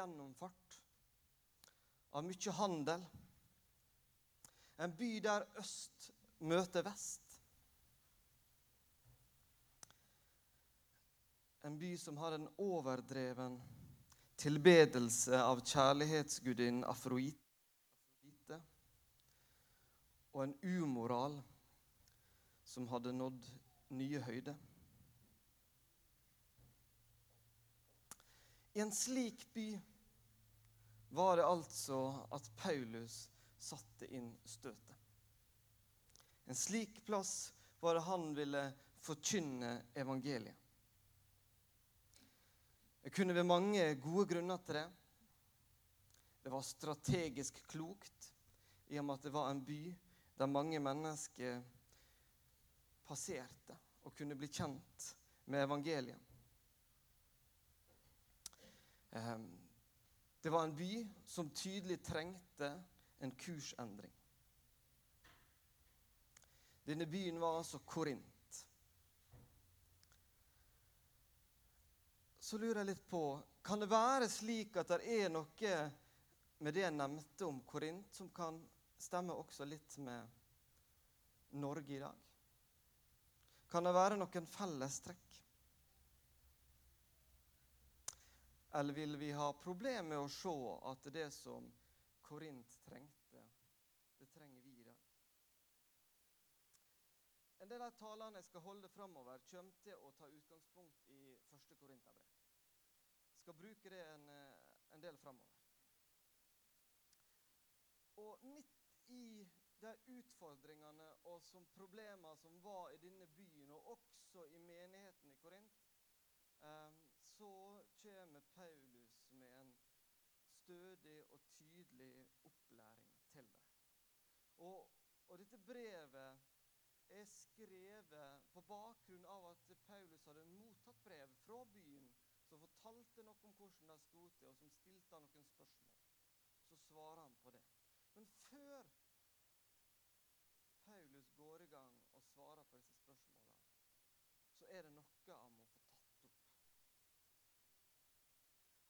gjennomfart, av mye handel. En by der øst møter vest. En by som har en overdreven tilbedelse av kjærlighetsgudinnen Afrodite, og en umoral som hadde nådd nye høyder. I en slik by var det altså at Paulus satte inn støtet. En slik plass var det han ville forkynne evangeliet. Det kunne være mange gode grunner til det. Det var strategisk klokt i og med at det var en by der mange mennesker passerte og kunne bli kjent med evangeliet. Ehm, det var en by som tydelig trengte en kursendring. Denne byen var altså Korint. så lurer jeg litt på Kan det være slik at det er noe med det jeg nevnte om Korint, som kan stemme også litt med Norge i dag? Kan det være noen fellestrekk? Eller vil vi ha problemer med å se at det som Korint trengte, det trenger vi i dag? En del av talene jeg skal holde framover, kommer til å ta utgangspunkt i første Korinterbrev skal bruke det en, eh, en del framover. Og midt i de utfordringene og som problemer som var i denne byen, og også i menigheten i Korint, eh, så kommer Paulus med en stødig og tydelig opplæring til dem. Og, og dette brevet er skrevet på bakgrunn av at Paulus hadde mottatt brev fra byen som fortalte noe om hvordan det sto til, og som stilte han noen spørsmål. Så svarer han på det. Men før Paulus går i gang og svarer på disse spørsmålene, så er det noe han må få tatt opp.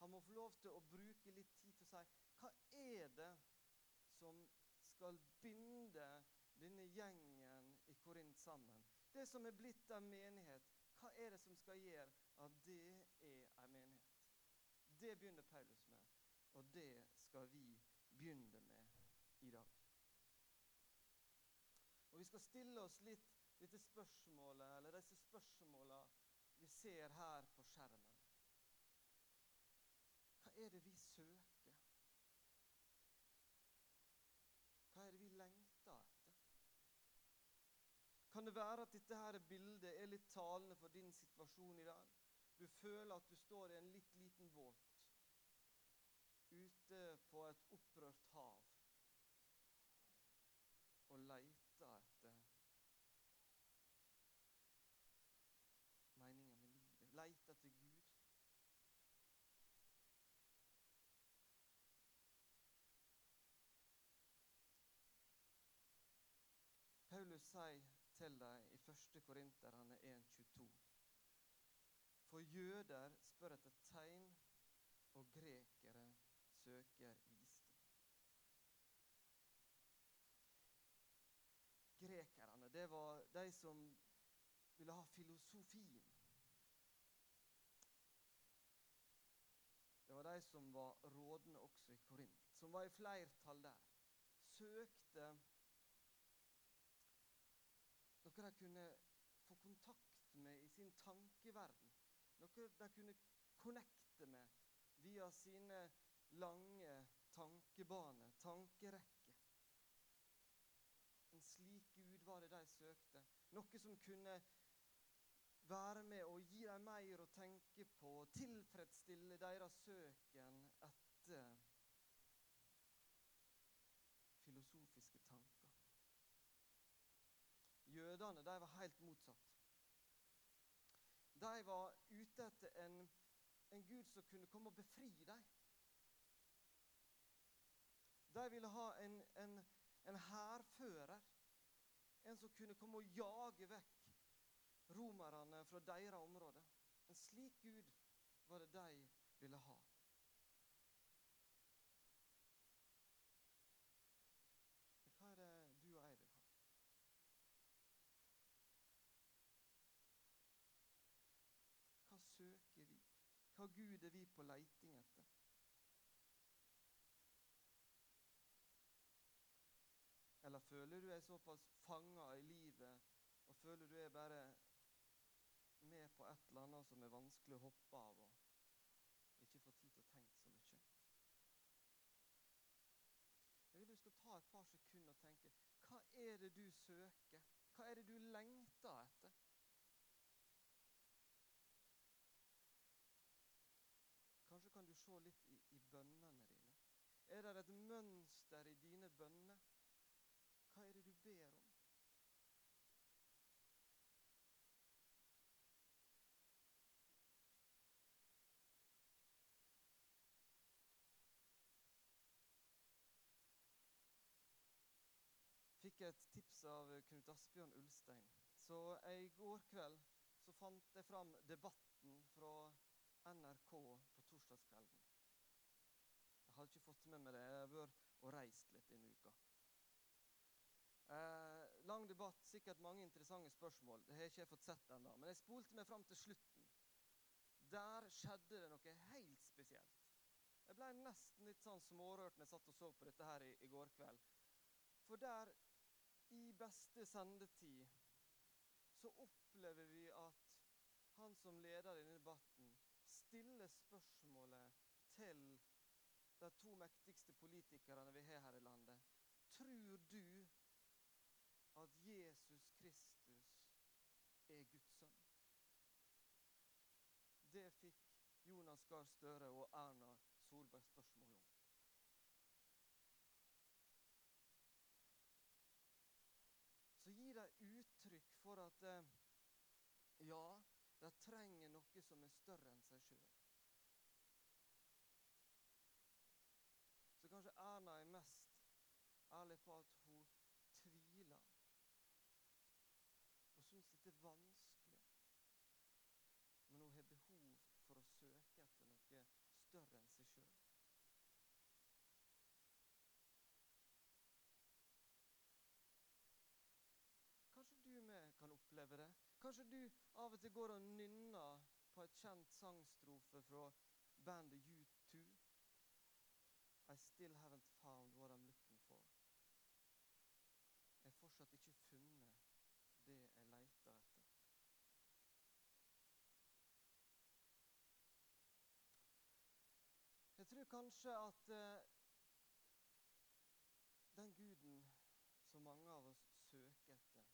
Han må få lov til å bruke litt tid til å si hva er det som skal binde denne gjengen i Korint sammen? Det som er blitt en menighet, hva er det som skal gjøre at det er en menighet? Det begynner Paulus med, og det skal vi begynne med i dag. Og Vi skal stille oss litt dette spørsmålet, eller disse spørsmålene vi ser her på skjermen. Er det vi søker? Hva er det vi lengter etter? Kan det være at dette her bildet er litt talende for din situasjon i dag? Du føler at du står i en litt liten båt ute på et opprørt hav og leiter etter meninga med livet. Leiter etter Gud. Paulus sier til deg i 1. Korinterne 1,22. For jøder spør etter tegn, og grekere søker visdom. Grekerne, det var de som ville ha filosofien. Det var de som var rådende også i Korint, som var i flertall der. Søkte de kunne få kontakt med i sin tankeverden. Noe de kunne connecte med via sine lange tankebaner, tankerekker. En slik Gud var det de søkte. Noe som kunne være med og gi dem mer å tenke på, tilfredsstille deres søken etter Jødene de var helt motsatt. De var ute etter en, en Gud som kunne komme og befri dem. De ville ha en, en, en hærfører, en som kunne komme og jage vekk romerne fra deres område. En slik Gud var det de ville ha. Hva Gud er vi på leiting etter? Eller føler du deg såpass fanga i livet, og føler du er bare med på et eller annet som er vanskelig å hoppe av, og ikke får tid til å tenke så mye? Jeg vil du skal ta et par sekunder og tenke hva er det du søker? Hva er det du lengter etter? Se litt i, i bønnene dine. Er det et mønster i dine bønner? Hva er det du ber om? fikk et tips av Knut Asbjørn Ulstein. Så I går kveld så fant jeg fram debatten fra NRK på torsdagskvelden. Jeg har ikke fått med meg det. Jeg har vært og reist litt denne uka. Eh, lang debatt, sikkert mange interessante spørsmål. Det har jeg ikke fått sett ennå. Men jeg spolte meg fram til slutten. Der skjedde det noe helt spesielt. Jeg ble nesten litt sånn smårørt når jeg satt og så på dette her i, i går kveld. For der, i beste sendetid, så opplever vi at han som leder denne debatten, stiller spørsmålet til de to mektigste politikerne vi har her i landet. Tror du at Jesus Kristus er Guds sønn. Det fikk Jonas Gahr Støre og Erna Solberg spørsmål om. Så gir de uttrykk for at eh, ja, de trenger noe som er større enn seg sjøl. Så kanskje Erna er mest ærlig på at hun syns dette er vanskelig. Men hun har behov for å søke etter noe større enn seg sjøl. Kanskje du med kan oppleve det. Kanskje du av og til går og nynner på et kjent sangstrofe fra bandet U2. I still haven't found what I'm looking for. Jeg har fortsatt ikke funnet det jeg leter etter. Jeg tror kanskje at uh, den guden som mange av oss søker etter,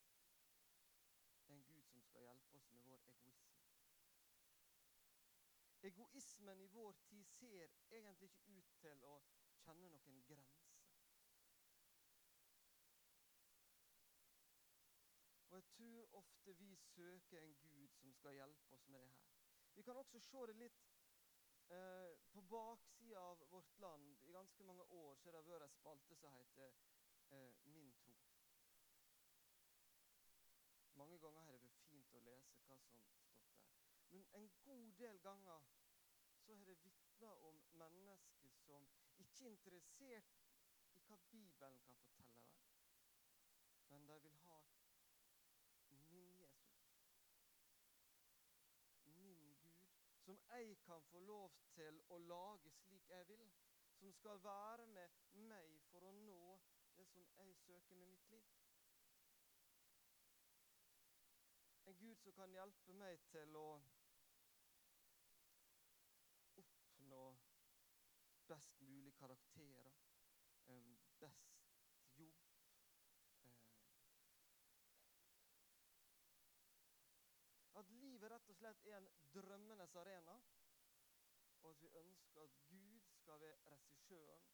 er en gud som skal hjelpe oss med vår egoisme. Egoismen i vår tid ser egentlig ikke ut til å kjenne noen grenser. Og jeg tror ofte vi søker en Gud som skal hjelpe oss med det her. Vi kan også se det litt eh, på baksida av vårt land. I ganske mange år så har det vært en spalte som heter eh, Min tro. Mange ganger har det vært fint å lese hva som stått der. Men en god del ganger så har det vitna om mennesker ikke er interessert i hva Bibelen kan fortelle dem, men de vil ha min Jesus. Min Gud, som jeg kan få lov til å lage slik jeg vil, som skal være med meg for å nå det som jeg søker med mitt liv. En Gud som kan hjelpe meg til å oppnå best mulig karakterer, best jobb At livet rett og slett er en drømmenes arena, og at vi ønsker at Gud skal være regissøren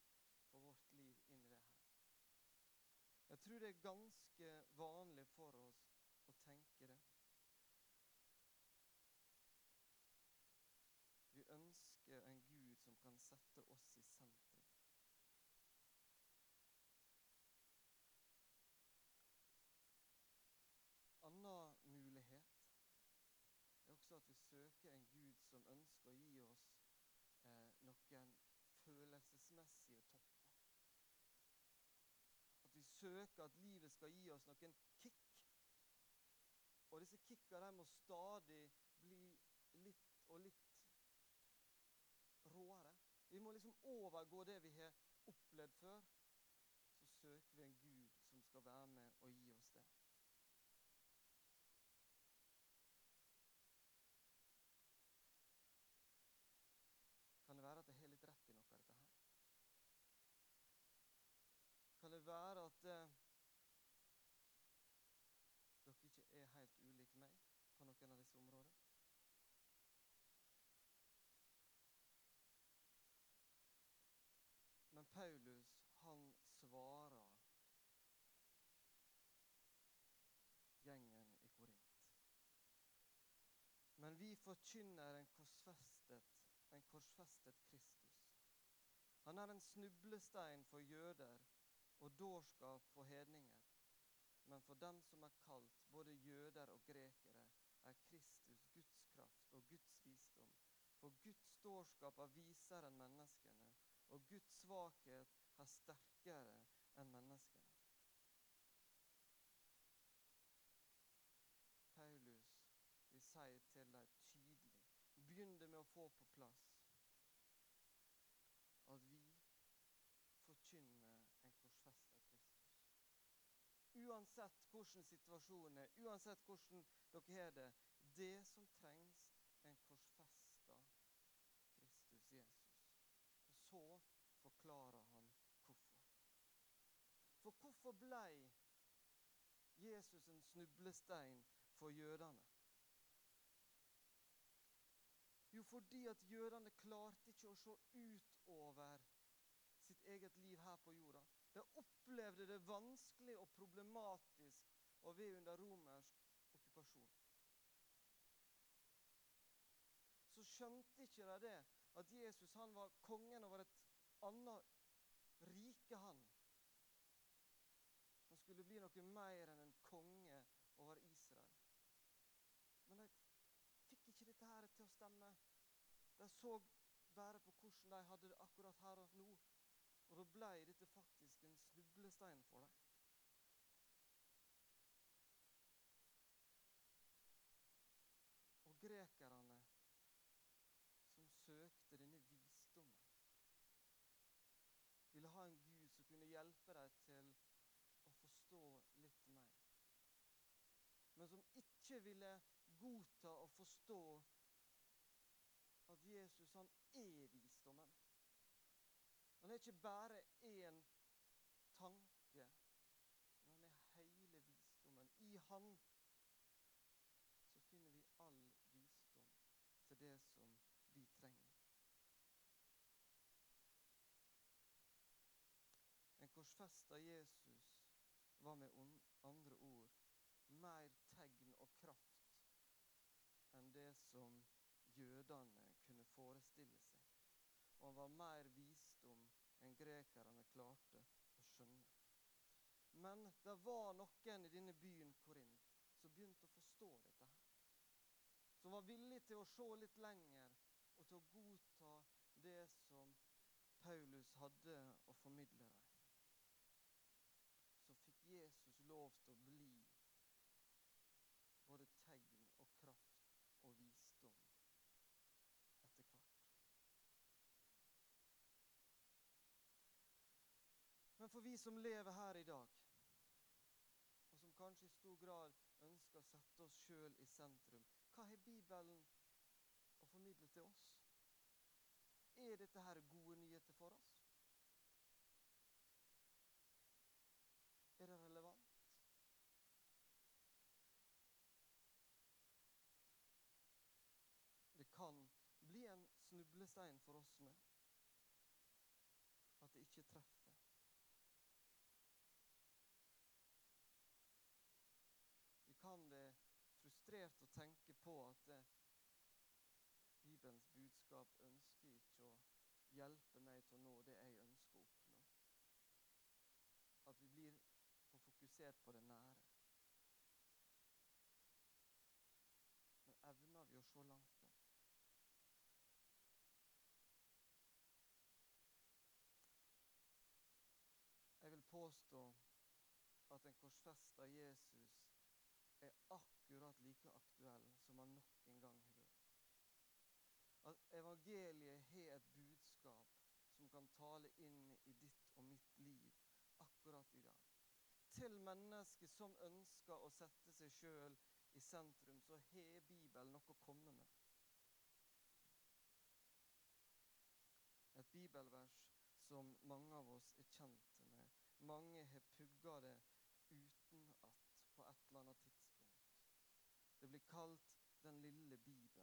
for vårt liv inni det her. Jeg tror det er ganske vanlig for oss å tenke det. Vi ønsker en Gud som kan sette oss i sentrum. også at vi søker en Gud som ønsker å gi oss eh, noen følelsesmessige topper. At vi søker at livet skal gi oss noen kick. Og disse kicka må stadig bli litt og litt råere. Vi må liksom overgå det vi har opplevd før. Så søker vi en Gud som skal være med og gi oss det. Kan det være at jeg har litt rett i noe av dette her? Kan det være at eh, dere ikke er helt ulike meg på noen av disse områdene? Men Paulus, han svarer gjengen i Korint. Men vi forkynner en korsfestet, en korsfestet Kristus. Han er en snublestein for jøder og dårskap for hedninger. Men for dem som er kalt, både jøder og grekere, er Kristus Guds kraft og Guds visdom. For Guds dårskap er visere enn menneskene, og Guds svakhet er sterkere enn menneskene. Paulus vil si til dem tydelig, begynne med å få på plass at vi forkynner en korsfesta Kristus. Uansett hvordan situasjonen er, uansett hvordan dere har det, det som trengs, en korsfesta Kristus Jesus. Og så forklarer han hvorfor. For hvorfor ble Jesus en snublestein for jødene? Jo, fordi at jødene klarte ikke å se utover eget liv her på jorda. De opplevde det vanskelig og problematisk å være under romersk okkupasjon. Så skjønte ikke de det, at Jesus han var kongen over et annet rike, han. Han skulle bli noe mer enn en konge over Israel. Men de fikk ikke dette her til å stemme. De så bare på hvordan de hadde det akkurat her og nå. Og så ble dette faktisk en snublestein for dem. Og grekerne som søkte denne visdommen, ville ha en Gud som kunne hjelpe dem til å forstå litt mer. Men som ikke ville godta og forstå at Jesus han er visdommen. Han er ikke bare én tanke, men han er hele visdommen. I Han så finner vi all visdom til det som vi trenger. En korsfesta Jesus var med andre ord mer tegn og kraft enn det som jødene kunne forestille seg. Og han var mer visdom enn grekerne klarte å skjønne. Men det var noen i denne byen Korint som begynte å forstå dette. Som var villig til å se litt lenger og til å godta det som Paulus hadde å formidle dem. Så fikk Jesus lov til å bli både tegn og kraft og visdom etter hvert. For vi som lever her i dag, og som kanskje i stor grad ønsker å sette oss sjøl i sentrum, hva har Bibelen å formidle til oss? Er dette her gode nyheter for oss? Er det relevant? Det kan bli en snublestein for oss med at det ikke treffer. Vi kan det frustrert å tenke på at eh, Bibelens budskap ønsker ikke å hjelpe meg til å nå det jeg ønsker å oppnå. At vi blir for fokusert på det nære. Men evner vi å se langt nok? Jeg vil påstå at en korsfesta Jesus er akkurat like aktuell som han nok en gang har. At evangeliet har et budskap som kan tale inn i ditt og mitt liv akkurat i dag. Til mennesker som ønsker å sette seg sjøl i sentrum, så har Bibelen noe å komme med. Et bibelvers som mange av oss er kjent med. Mange har pugga det utenat på et eller annet tidspunkt. Det blir kalt den lille Bibelen.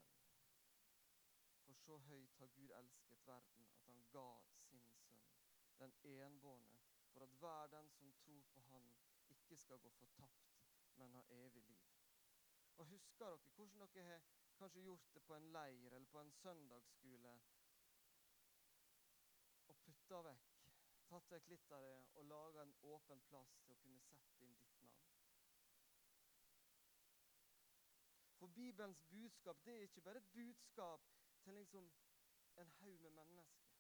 Så høyt har Gud elsket verden at han ga sin sønn, den enbårne, for at hver den som tror på Han, ikke skal gå fortapt, men ha evig liv. Og Husker dere hvordan dere har kanskje gjort det på en leir eller på en søndagsskole? Og putta vekk, tatt vekk litt av det og laga en åpen plass til å kunne sette inn ditt navn. For Bibelens budskap det er ikke bare et budskap til liksom en haug med mennesker.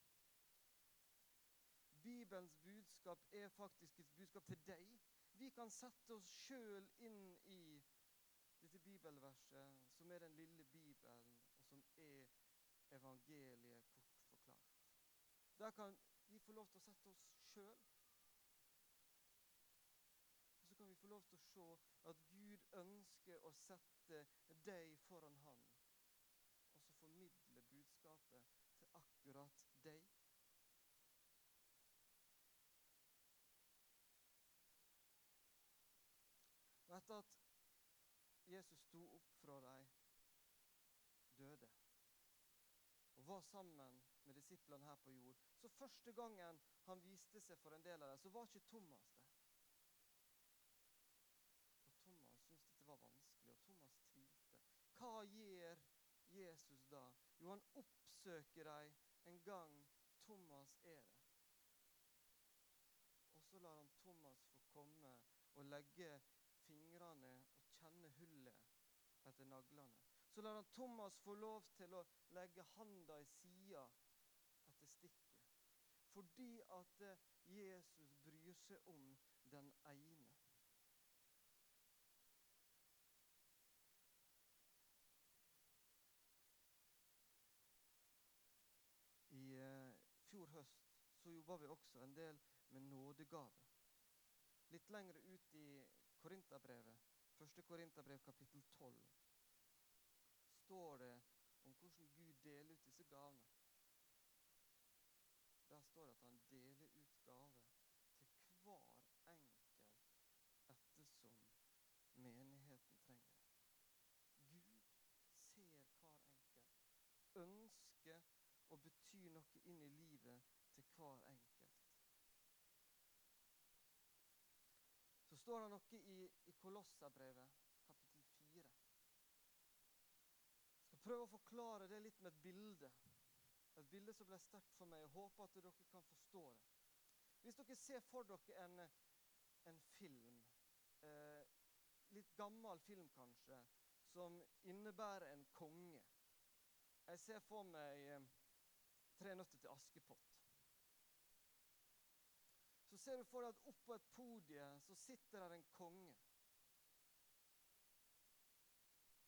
Bibelens budskap er faktisk et budskap til deg. Vi kan sette oss sjøl inn i dette bibelverset, som er den lille Bibelen, og som er evangeliet kort forklart. Der kan vi få lov til å sette oss sjøl. Og så kan vi få lov til å se at Gud ønsker å sette deg foran Han, og så formidle budskapet til akkurat deg. Og etter at Jesus sto opp fra de døde og var sammen med disiplene her på jord, så første gangen han viste seg for en del av dem, så var ikke Thomas der. Og Thomas syntes dette var vanskelig, og Thomas tvilte. Hva gjør Jesus da? Jo, han oppsøker dem en gang Thomas er der. Og så lar han Thomas få komme og legge fingrene og kjenne hullet etter naglene. Så lar han Thomas få lov til å legge handa i sida etter stikket. Fordi at eh, Jesus bryr seg om den ene. I eh, fjor høst så jobba vi også en del med nådegave. Litt lenger ut i Korinterbrevet, 1. Korinterbrev kapittel 12, står det om hvordan Gud deler ut disse gavene. Der står det at han deler ut gaver til hver enkelt ettersom menigheten trenger det. Gud ser hver enkelt, ønsker å bety noe inn i livet til hver enkelt. Så står det noe i, i Kolosserbrevet, kapittel 4. Jeg skal prøve å forklare det litt med et bilde. Et bilde som ble sterkt for meg. Jeg håper at dere kan forstå det. Hvis dere ser for dere en, en film, eh, litt gammel film kanskje, som innebærer en konge Jeg ser for meg eh, 'Tre nøtter til Askepott' så ser du for deg at oppå et podie så sitter der en konge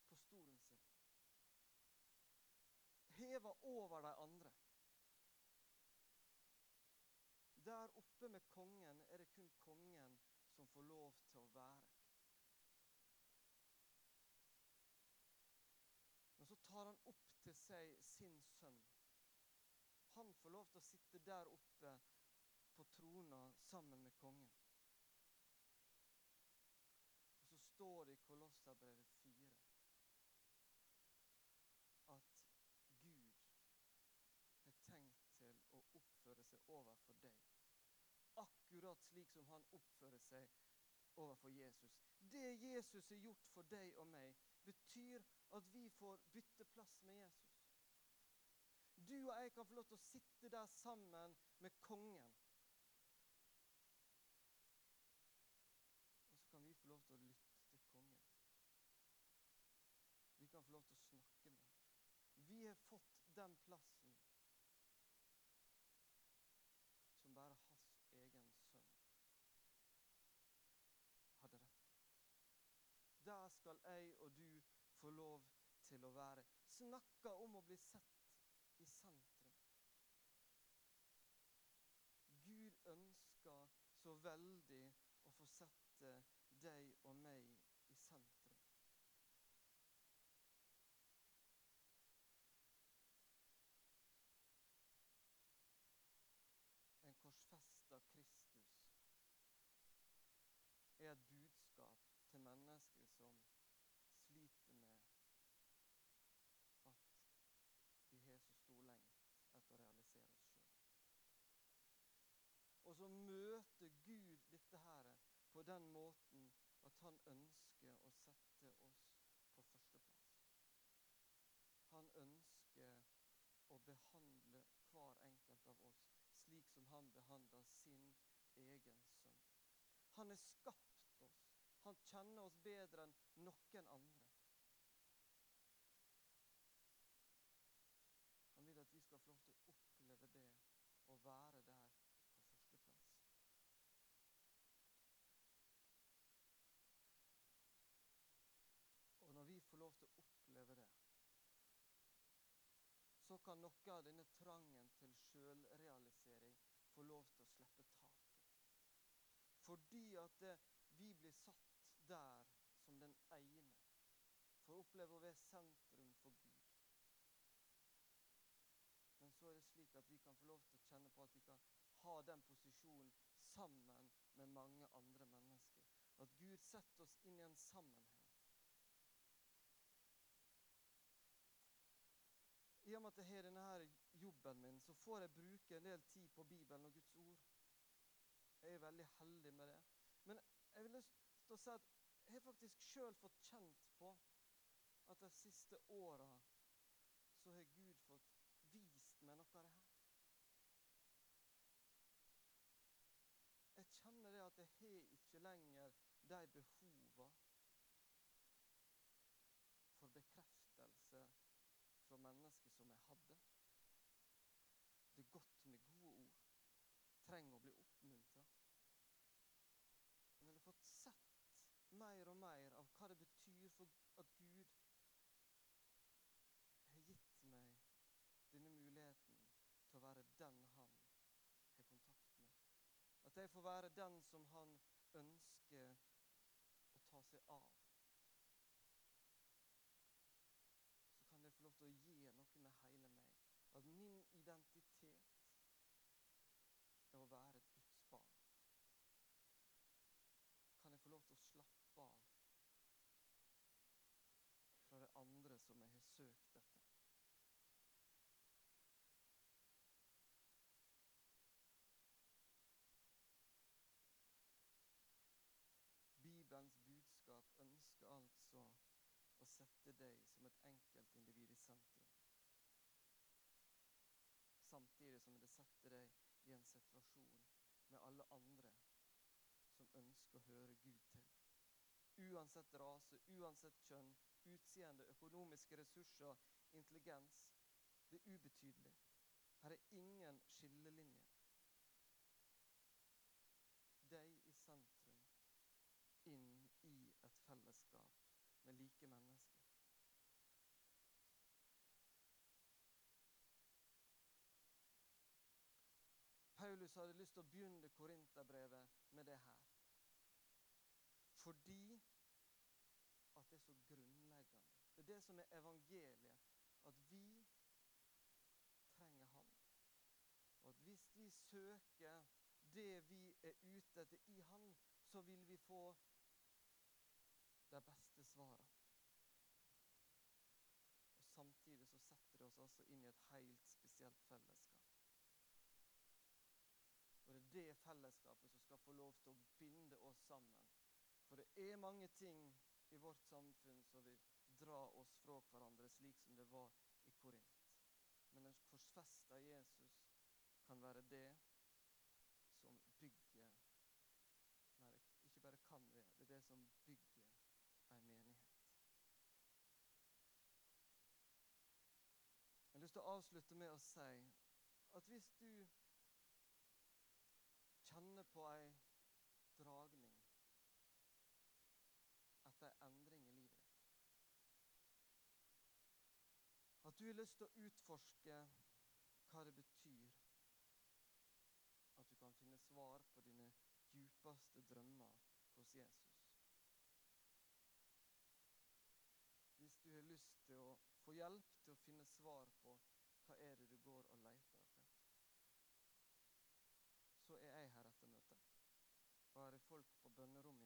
på stolen sin. Heva over de andre. Der oppe med kongen er det kun kongen som får lov til å være. Men så tar han opp til seg sin sønn. Han får lov til å sitte der oppe på trona sammen med kongen. Og så står det i Kolosserbrevet 4 at Gud har tenkt til å oppføre seg overfor deg. Akkurat slik som han oppfører seg overfor Jesus. Det Jesus har gjort for deg og meg, betyr at vi får bytte plass med Jesus. Du og jeg kan få lov til å sitte der sammen med kongen. Og så kan vi få lov til å lytte til kongen. Vi kan få lov til å snakke med ham. Vi har fått den plassen som bare hans egen sønn hadde rett. Der skal jeg og du få lov til å være. Snakka om å bli sett i sentrum. Gud ønsker så veldig å få sette deg og meg i sentrum. En korsfesta Kristus er et budskap til mennesker som sliter med at vi har så stor lengt etter å realisere oss sjøl. Og så møter Gud dette her på den måten at han ønsker å sette oss på førsteplass. Han ønsker å behandle hver enkelt av oss slik som han behandler sin egen sønn. Han har skapt oss. Han kjenner oss bedre enn noen andre. Han vil at vi skal få lov til å oppleve det og være der på førsteplass. Og når vi får lov til å oppleve det, så kan noe av denne trangen til sjølrealisering få lov til å slippe taket. Fordi at det, vi blir satt der som den ene, å oppleve å være sentrum for Gud. Men så er det slik at vi kan få lov til å kjenne på at vi kan ha den posisjonen sammen med mange andre mennesker. At Gud setter oss inn i en sammenheng. Med at jeg har denne her jobben min, så får jeg bruke en del tid på Bibelen og Guds ord. Jeg er veldig heldig med det. Men jeg vil lyst til å si at jeg har faktisk sjøl fått kjent på at de siste åra så har Gud fått vist meg noe av det her. Jeg kjenner det at jeg har ikke lenger de behova for bekreftelse fra mennesker som jeg hadde. Det er godt med gode ord. Trenger å bli oppmuntra. Men jeg har fått sett mer og mer av hva det betyr for at Gud har gitt meg denne muligheten til å være den han har kontakt med. At jeg får være den som han ønsker å ta seg av. Så kan jeg få lov til å gi noe med hele meg. At min identitet er å være et Guds barn. Kan jeg få lov til å slappe av fra det andre som jeg har søkt dette? Bibelens budskap ønsker altså å sette deg som et enkeltindivid i sentrum. Samtidig som det setter deg i en situasjon med alle andre som ønsker å høre Gud til. Uansett rase, uansett kjønn, utseende, økonomiske ressurser, intelligens. Det er ubetydelig. Her er ingen skillelinjer. Deg i sentrum inn i et fellesskap med like mennesker. Paulus hadde lyst til å begynne Korinterbrevet med det her. Fordi at det er så grunnleggende. Det er det som er evangeliet. At vi trenger Han. Og at hvis vi søker det vi er ute etter i Han, så vil vi få de beste svarene. Og Samtidig så setter det oss altså inn i et helt spesielt fellesskap. Det fellesskapet som skal få lov til å binde oss sammen. For det er mange ting i vårt samfunn som vil dra oss fra hverandre, slik som det var i Korint. Men den korsfesta Jesus kan være det som bygger Nei, ikke bare kan være, det er det som bygger en menighet. Jeg har lyst til å avslutte med å si at hvis du kjenner på ei dragning etter ei endring i livet ditt At du har lyst til å utforske hva det betyr at du kan finne svar på dine djupeste drømmer hos Jesus. Hvis du har lyst til å få hjelp til å finne svar på hva er det du går og leter etter, så er jeg her etter